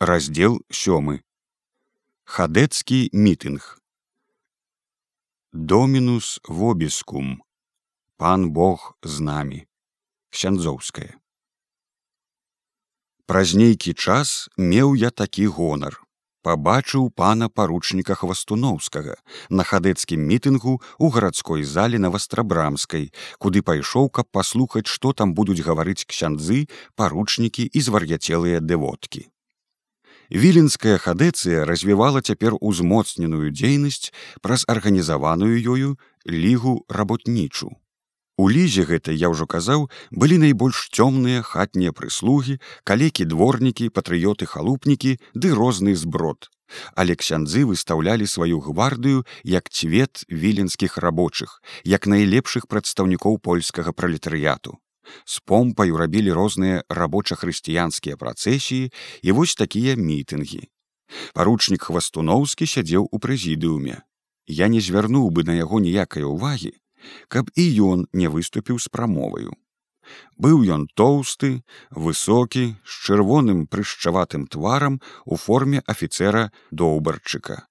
раздел сёмы. Хадэцкі мітынг. Домінус вобіскум. Пан бог з намі. Ксяндзоўская праз нейкі час меў я такі гонар. Пабачыў пана паручніка хвастуноўскага на хадэцкім мітынгу ў гарадской зале на вастрабрамскай куды пайшоў каб паслухаць што там будуць гаварыць ксяндзы паручнікі і звар'яцелыя дэводкі віленская хадэцыя развівала цяпер узмоцненую дзейнасць праз арганізаваную ёю лігу работнічу. У лізе гэта я ўжо казаў былі найбольш цёмныя хатнія прыслугі калекі дворнікі патрыёты халупнікі ды розны зброд. Але ксяндзы выстаўлялі сваю гвардыю як цвет віленскіх рабочых як найлепшых прадстаўнікоў польскага пралетарыяту з помпаю рабілі розныя рабоча-хрысціянскія працэсіі і вось такія мітынгі паручнік хвастуноўскі сядзеў у прэзідыуме я не звярнуў бы на яго ніякай увагі каб і ён не выступіў з прамоваю. Быў ён тоўсты, высокі, з чырвоным прышчаватым тварам у форме афіцера доўбарчыка.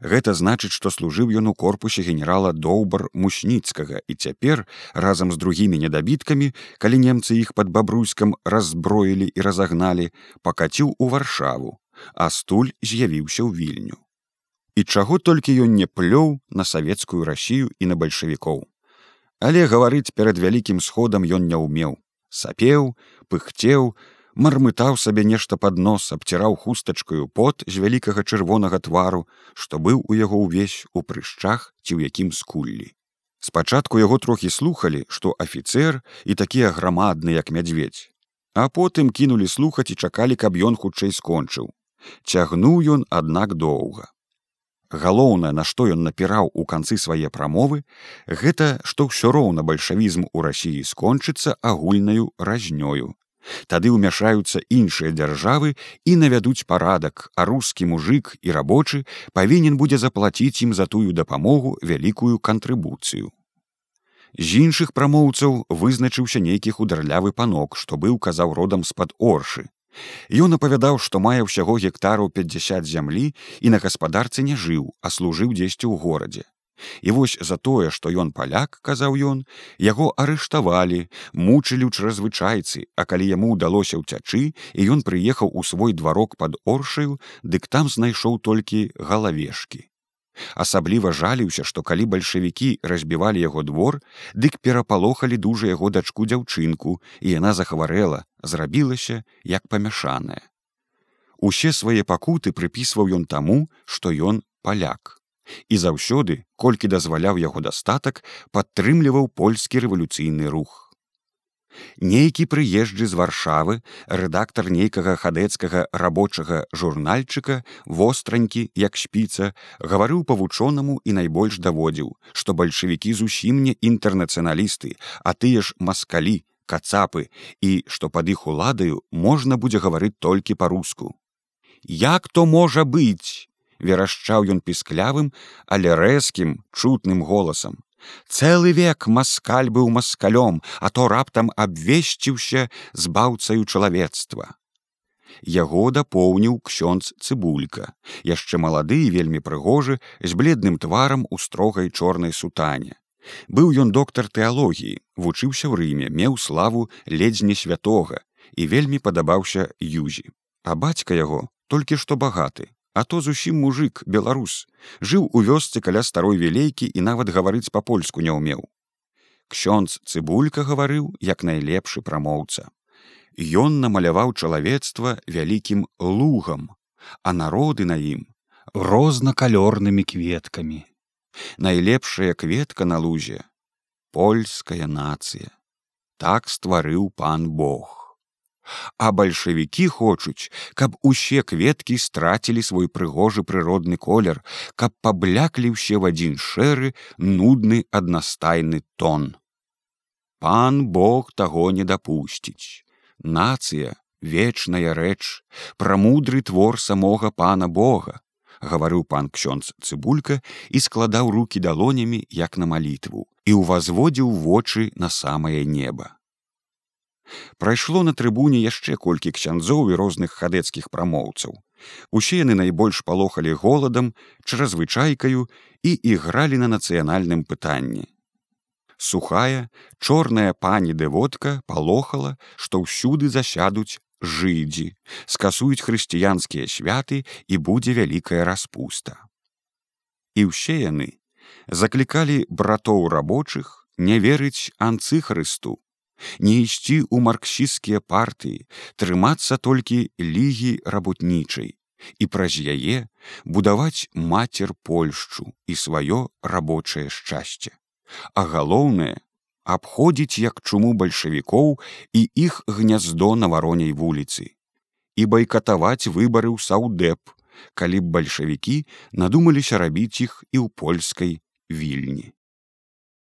Гэта значыць, што служыў ён у корпусе генерала доўбар мусніцкага і цяпер разам з другімі недабіткамі, калі немцы іх пад бабруйскам разброілі і разагналі, пакаціў у варшаву, а стуль з'явіўся ў вільню і чаго толькі ён не плёў на савецкую рассію і на бальшавікоў. Але гаварыць перад вялікім сходам ён не ўмеў. Сапеў, пыхцеў, мармытаў сабе нешта пад нос, абціраў хустачкаю пот з вялікага чырвонага твару, што быў у яго ўвесь у прышчах ці ў якім скуллі. Спачатку яго трохі слухалі, што афіцэр і такія грамадны, як мядзведь. А потым кінулі слухаць і чакалі, каб ён хутчэй скончыў. Цягнуў ён, аднак доўга галоўнае на што ён напіраў у канцы свае прамовы гэта што ўсё роўна бальшавізм у рассіі скончыцца агульнаю разнёю тады ўмяшаюцца іншыя дзяржавы і навядуць парадак а рускі мужик і рабочы павінен будзе заплаціць ім за тую дапамогу вялікую кантрыбуцыю з іншых прамоўцаў вызначыўся нейкі хударлявы панок што быў казаў родам з-пад оршы Ён апавядаў, што мае ўсяго гектараў 50 зямлі і на гаспадарцы не жыў, а служыў дзесьці ў горадзе. І вось за тое, што ён паляк, казаў ён, яго арыштавалі, мучылі ў чрезвычайцы, а калі яму ўдалося ўцячы, і ён прыехаў у свой дварок пад оршаю, дык там знайшоў толькі галавешкі. Асабліва жаліўся, што калі бальшавікі разбівалі яго двор, дык перапалохалі дужа яго дачку дзяўчынку, і яна захварэла, зрабілася як памяшаная. Усе свае пакуты прыпісваў ён таму, што ён паляк. І заўсёды, колькі дазваляў яго дастатак, падтрымліваў польскі рэвалюцыйны рух. Нейкі прыезджы з варшавы рэдактар нейкага хадэцкага рабочага журнальчыка востранькі як шпіца гаварыў павучонаму і найбольш даводзіў што бальшавікі зусім не інтэрнацыяналісты а тыя ж маскалі кацапы і што пад іх уладаю можна будзе гаварыць толькі па-руску. Як то можа быць верашчаў ён пісклявым але рэзкім чутным голасам Цэлы век маскаль быў маскалём, а то раптам абвесціўся збаўцаю чалавецтва. Яго дапоўніў ксёнц цыбулька, яшчэ малады і вельмі прыгожы з бледным тварам у строгай чорнай сутане. Быў ён доктар тэалогіі, вучыўся ў рыме, меў славу ледзь не святога і вельмі падабаўся юзі. А бацька яго толькі што багаты, а то зусім мужик беларус жыў у вёсцы каля старой вілейкі і нават гаварыць па-польску не ўмеў. Ксёнц цыбулька гаварыў як найлепшы прамоўца. Ён намаляваў чалавецтва вялікім лугам а народы на ім рознакалёрнымі кветкамі. Найлепшая кветка на лузе польская нацыя. Так стварыў пан бог А бальшавікі хочуць, каб усе кветкі страцілі свой прыгожы прыродны колер, каб пабляклі ўсе в адзін шэры нудны аднастайны тон. Пан Бог таго не дапусціць. Нацыя, вечная рэч, прамудры твор самога пана Бога, гаварыў пан ксёнц цыбулька і складаў руки далонямі як на малітву і ўвазводзіў вочы на самае неба. Прайшло на трыбуне яшчэ колькі ксяндзоў і розных хадэцкіх прамоўцаў. Усе яны найбольш палохалі голадам, чаразвычайкаю і ігралі на нацыянальным пытанні. Сухая, чорная пані дэводка палохала, што ўсюды засядуць жыдзі, скасуюць хрысціянскія святы і будзе вялікая распуста. І ўсе яны заклікалі братоў рабочых не верыць анцыхрысту, не ісці ў марксісцкія партыі, трымацца толькі лігі работнічай і праз яе будаваць мацер Польшчу і сваё рабочае шчасце. А галоўнае абходзіць як чуму бальшавікоў і іх гняздо на вароней вуліцы і байкатаваць выбары ў саўдэп, калі б бальшавікі надумаліся рабіць іх і ў польскай вільні.